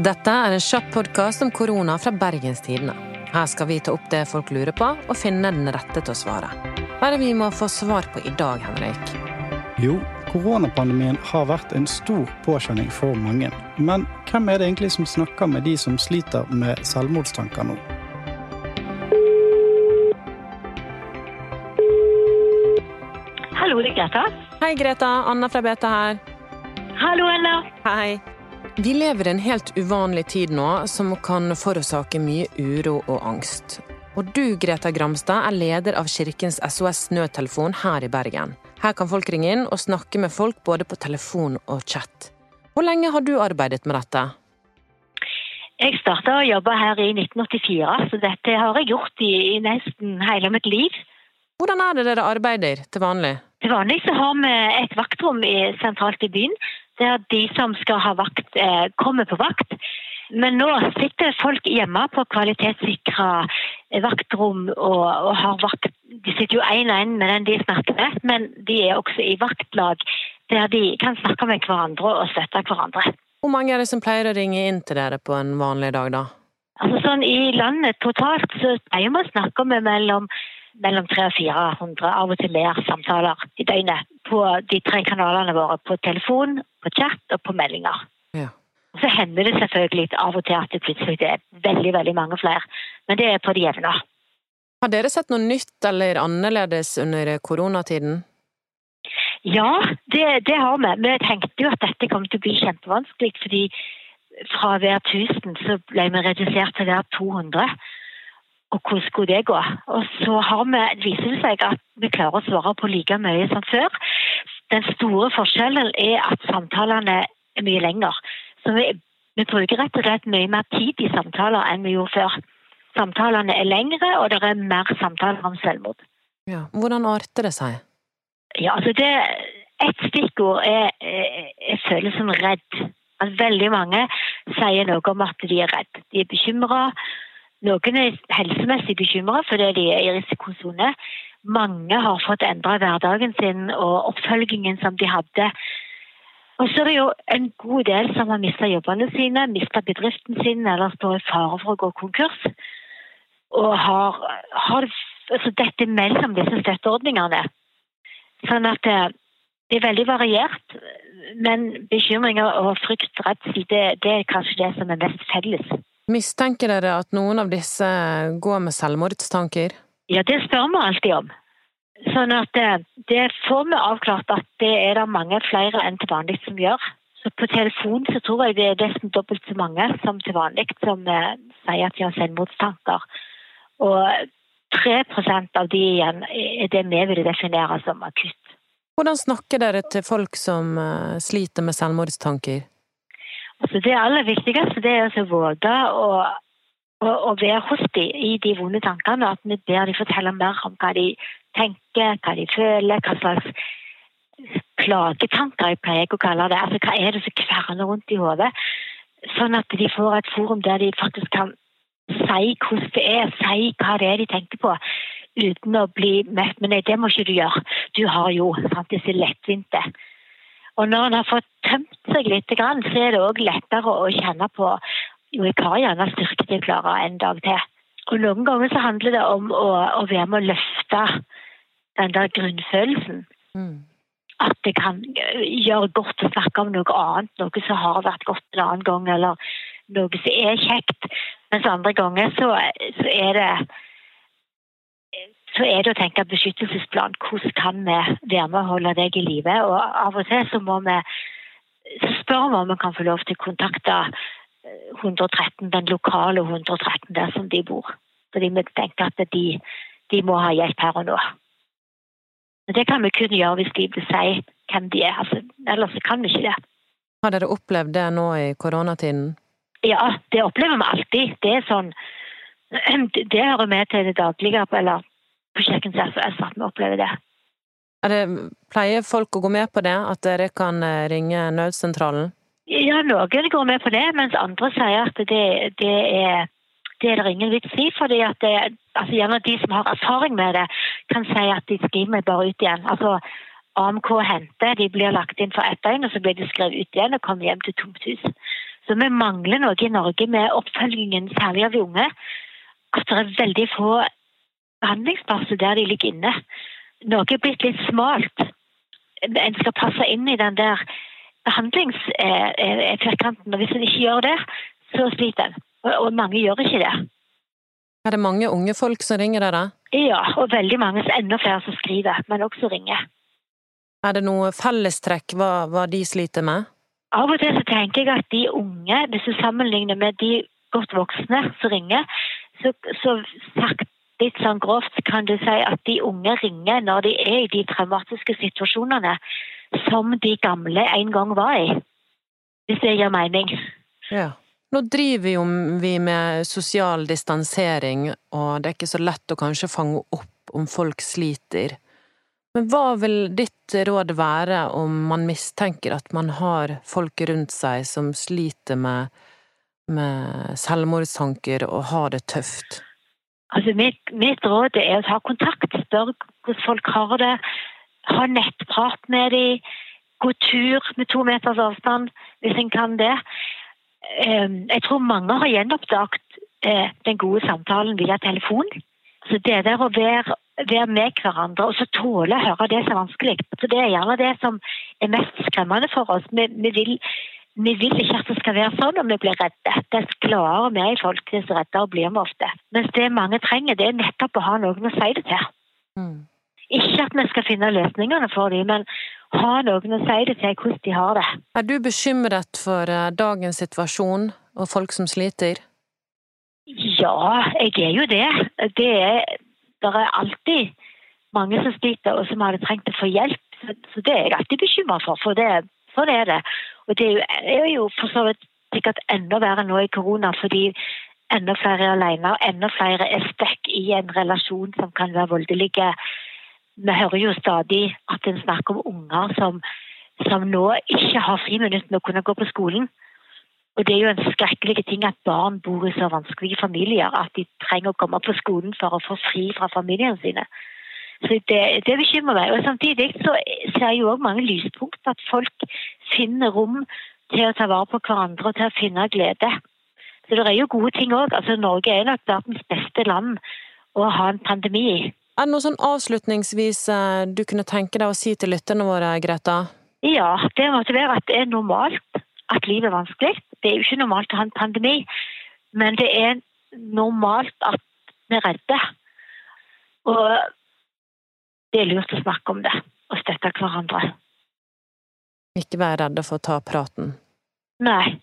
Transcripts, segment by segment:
Dette er en kjapp podkast om korona fra Bergens Tidende. Her skal vi ta opp det folk lurer på, og finne den rette til å svare. Hva er det vi må få svar på i dag, Henrik? Jo, koronapandemien har vært en stor påkjenning for mange. Men hvem er det egentlig som snakker med de som sliter med selvmordstanker nå? Hallo, det er Greta. Hei, Greta. Anna fra BT her. Hallo, Anna. Hei. Vi lever i en helt uvanlig tid nå, som kan forårsake mye uro og angst. Og du, Greta Gramstad, er leder av Kirkens SOS nødtelefon her i Bergen. Her kan folk ringe inn og snakke med folk både på telefon og chat. Hvor lenge har du arbeidet med dette? Jeg starta å jobbe her i 1984, så dette har jeg gjort i, i nesten hele mitt liv. Hvordan er det dere arbeider til vanlig? Til vanlig så har vi et vaktrom sentralt i byen der de som skal ha vakt, eh, kommer på vakt. Men nå sitter folk hjemme på kvalitetssikra vaktrom og, og, har vakt. De sitter jo én og én med den de snakker med, men de er også i vaktlag der de kan snakke med hverandre og støtte hverandre. Hvor mange er det som pleier å ringe inn til dere på en vanlig dag, da? Altså sånn I landet totalt så pleier vi å snakke med mellom mellom 300 og 400, av og til mer samtaler i døgnet på de tre kanalene våre. På telefon, på chat og på meldinger. Ja. Så hender det selvfølgelig av og til at det plutselig er veldig veldig mange flere, men det er på det jevne. Har dere sett noe nytt eller annerledes under koronatiden? Ja, det, det har vi. Vi tenkte jo at dette kom til å bli kjempevanskelig, fordi fra hver 1000 så ble vi redusert til hver 200 og hvordan skulle det gå? Og så vi, viser det seg at vi klarer å svare på like mye som før. Den store forskjellen er at samtalene er mye lengre. Så vi, vi bruker rett og slett mye mer tid i samtaler enn vi gjorde før. Samtalene er lengre, og det er mer samtaler om selvmord. Ja. Hvordan arter det seg? Ja, altså det, Et stikkord er, er, er følelsen redd. At veldig mange sier noe om at de er redd. De er bekymra noen er helsemessig bekymra fordi de er i risikosone. Mange har fått endra hverdagen sin og oppfølgingen som de hadde. Og så er det jo en god del som har mista jobbene sine, mista bedriften sin eller står i fare for å gå konkurs. Og har, har altså dette mellom disse støtteordningene. Sånn at det, det er veldig variert. Men bekymringer og frykt, redsel, det, det er kanskje det som er mest felles. Mistenker dere at noen av disse går med selvmordstanker? Ja, det spør vi alltid om. Sånn at det, eh, det får vi avklart at det er det mange flere enn til vanlig som gjør. Så på telefon så tror jeg det er nesten dobbelt så mange som til vanlig som eh, sier at de har selvmordstanker. Og 3% av de igjen er det vi vil definere som akutt. Hvordan snakker dere til folk som eh, sliter med selvmordstanker? Altså det aller viktigste det er å våge å, være hos dem i de vonde tankene. At vi ber dem fortelle mer om hva de tenker, hva de føler, hva slags plagetanker jeg pleier å kalle det. Altså Hva er det som kverner rundt i hodet? Sånn at de får et forum der de faktisk kan si hvordan det er, si hva det er de tenker på. Uten å bli møtt med 'nei, det må ikke du gjøre', du har jo sant, disse lettvinte og når en har fått tømt seg litt, så er det òg lettere å kjenne på jo, jeg har gjerne styrke til å klare en dag til. Og Noen ganger så handler det om å, å være med å løfte den der grunnfølelsen. Mm. At det kan gjøre godt å snakke om noe annet, noe som har vært godt en annen gang, eller noe som er kjekt. Mens andre ganger så, så er det så er det å tenke beskyttelsesplan. Hvordan kan vi være med å holde deg i live? Og av og til så må vi så spør vi om vi kan få lov til å kontakte 113, eh, den lokale 113 der som de bor. Fordi vi tenker at de, de må ha hjelp her og nå. Men det kan vi kun gjøre hvis de vil si hvem de er. Altså, ellers kan vi ikke det. Har dere opplevd det nå i koronatiden? Ja, det opplever vi alltid. Det er sånn Det hører med til det daglige. Eller på jeg SOS at vi opplever det. det. Pleier folk å gå med på det, at dere kan eh, ringe nødsentralen? Ja, noen går med på det, mens andre sier at det, det er det er det ingen vits i. fordi at det, altså gjerne De som har erfaring med det, kan si at de skriver meg bare ut igjen. Altså AMK henter, de blir lagt inn for ett døgn, og så blir de skrevet ut igjen og kommer hjem til tomt hus. Så vi mangler noe i Norge med oppfølgingen, særlig av de unge. At det er veldig få behandlingsplasser der de ligger inne. Noe er blitt litt smalt. En skal passe inn i den der behandlingsfirkanten. Og hvis en ikke gjør det, så sliter en. Og mange gjør ikke det. Er det mange unge folk som ringer dere? Ja, og veldig mange, enda flere som skriver, men også ringer. Er det noe fellestrekk hva, hva de sliter med? Av og til så tenker jeg at de unge, hvis du sammenligner med de godt voksne som ringer, så, så sagt litt sånn grovt kan du si at de unge ringer når de er i de traumatiske situasjonene som de gamle en gang var i. Hvis det gir mening. Ja. Nå driver jo vi med sosial distansering, og det er ikke så lett å kanskje fange opp om folk sliter. Men hva vil ditt råd være om man mistenker at man har folk rundt seg som sliter med, med selvmordstanker og har det tøft? Altså mitt, mitt, råd er å ta kontakt, spørre hvordan folk har det. Ha nettprat med dem. Gå tur med to meters avstand, hvis en kan det. Ehm, jeg tror mange har gjenoppdaget eh, den gode samtalen via telefon. Så det der å være, være med hverandre og så tåle å høre det som er vanskelig, så det er gjerne det som er mest skremmende for oss. Vi, vi, vil, vi vil, ikke at det skal være sånn, og vi blir redde. Dess gladere vi er i folk, dess reddere blir vi ofte. Mens det mange trenger, det er nettopp å ha noen å si det til. Mm. Ikke at vi skal finne løsningene for dem, men ha noen å si det til hvordan de har det. Er du bekymret for eh, dagens situasjon og folk som sliter? Ja, jeg er jo det. Det er, det er alltid mange som sliter og som hadde trengt å få hjelp. Så det er jeg alltid bekymra for, for det, sånn er det. Og det er jo, for så vidt sikkert enda verre nå i korona, fordi enda flere er alene, og enda flere er stuck i en relasjon som kan være voldelige vi hører jo stadig at en snakker om unger som, som nå ikke har friminutt med å kunne gå på skolen. Og Det er jo en skrekkelig ting at barn bor i så vanskelige familier at de trenger å komme på skolen for å få fri fra familiene sine. Så Det, det bekymrer meg. Og Samtidig så ser jeg jo også mange lyspunkt. At folk finner rom til å ta vare på hverandre og til å finne glede. Så det er jo gode ting òg. Altså, Norge er nok verdens beste land å ha en pandemi i. Er det noe sånn avslutningsvis eh, du kunne tenke deg å si til lytterne våre, Greta? Ja, det måtte være at det er normalt at livet er vanskelig. Det er jo ikke normalt å ha en pandemi, men det er normalt at vi er redde. Og det er lurt å snakke om det og støtte hverandre. Ikke være redd for å ta praten? Nei.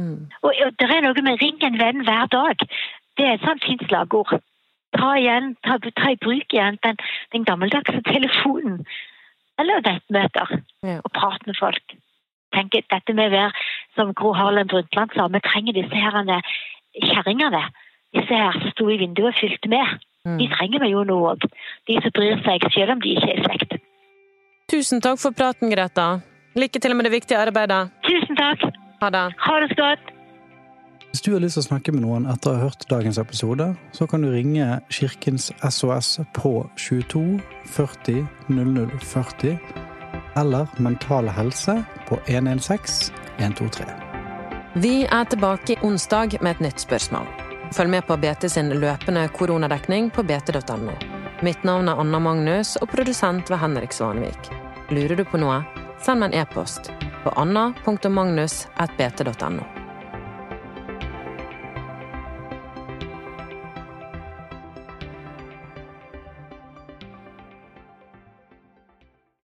Mm. Og, og det er noe med 'ring en venn hver dag'. Det er et sånt fint slagord ta, igjen, ta, ta i bruk igjen den, den gammeldagse telefonen. Eller nettmøter. Ja. Og prate med folk. Tenk, dette med å være, som Gro Harlem Brundtland sa, vi trenger disse her kjerringene. Disse her som sto i vinduet og fylte med. Mm. De trenger vi jo nå òg. De som bryr seg, selv om de ikke er slekt. Tusen takk for praten, Greta. Lykke til med det viktige arbeidet. Tusen takk. Ha det. Ha det så godt. Hvis du har lyst til å snakke med noen etter å ha hørt dagens episode, så kan du ringe Kirkens SOS på 22 40 00 40 eller Mental Helse på 116 123. Vi er tilbake onsdag med et nytt spørsmål. Følg med på BT sin løpende koronadekning på bt.no. Mitt navn er Anna Magnus, og produsent ved Henrik Svanevik. Lurer du på noe, send meg en e-post på anna.magnus.bt.no.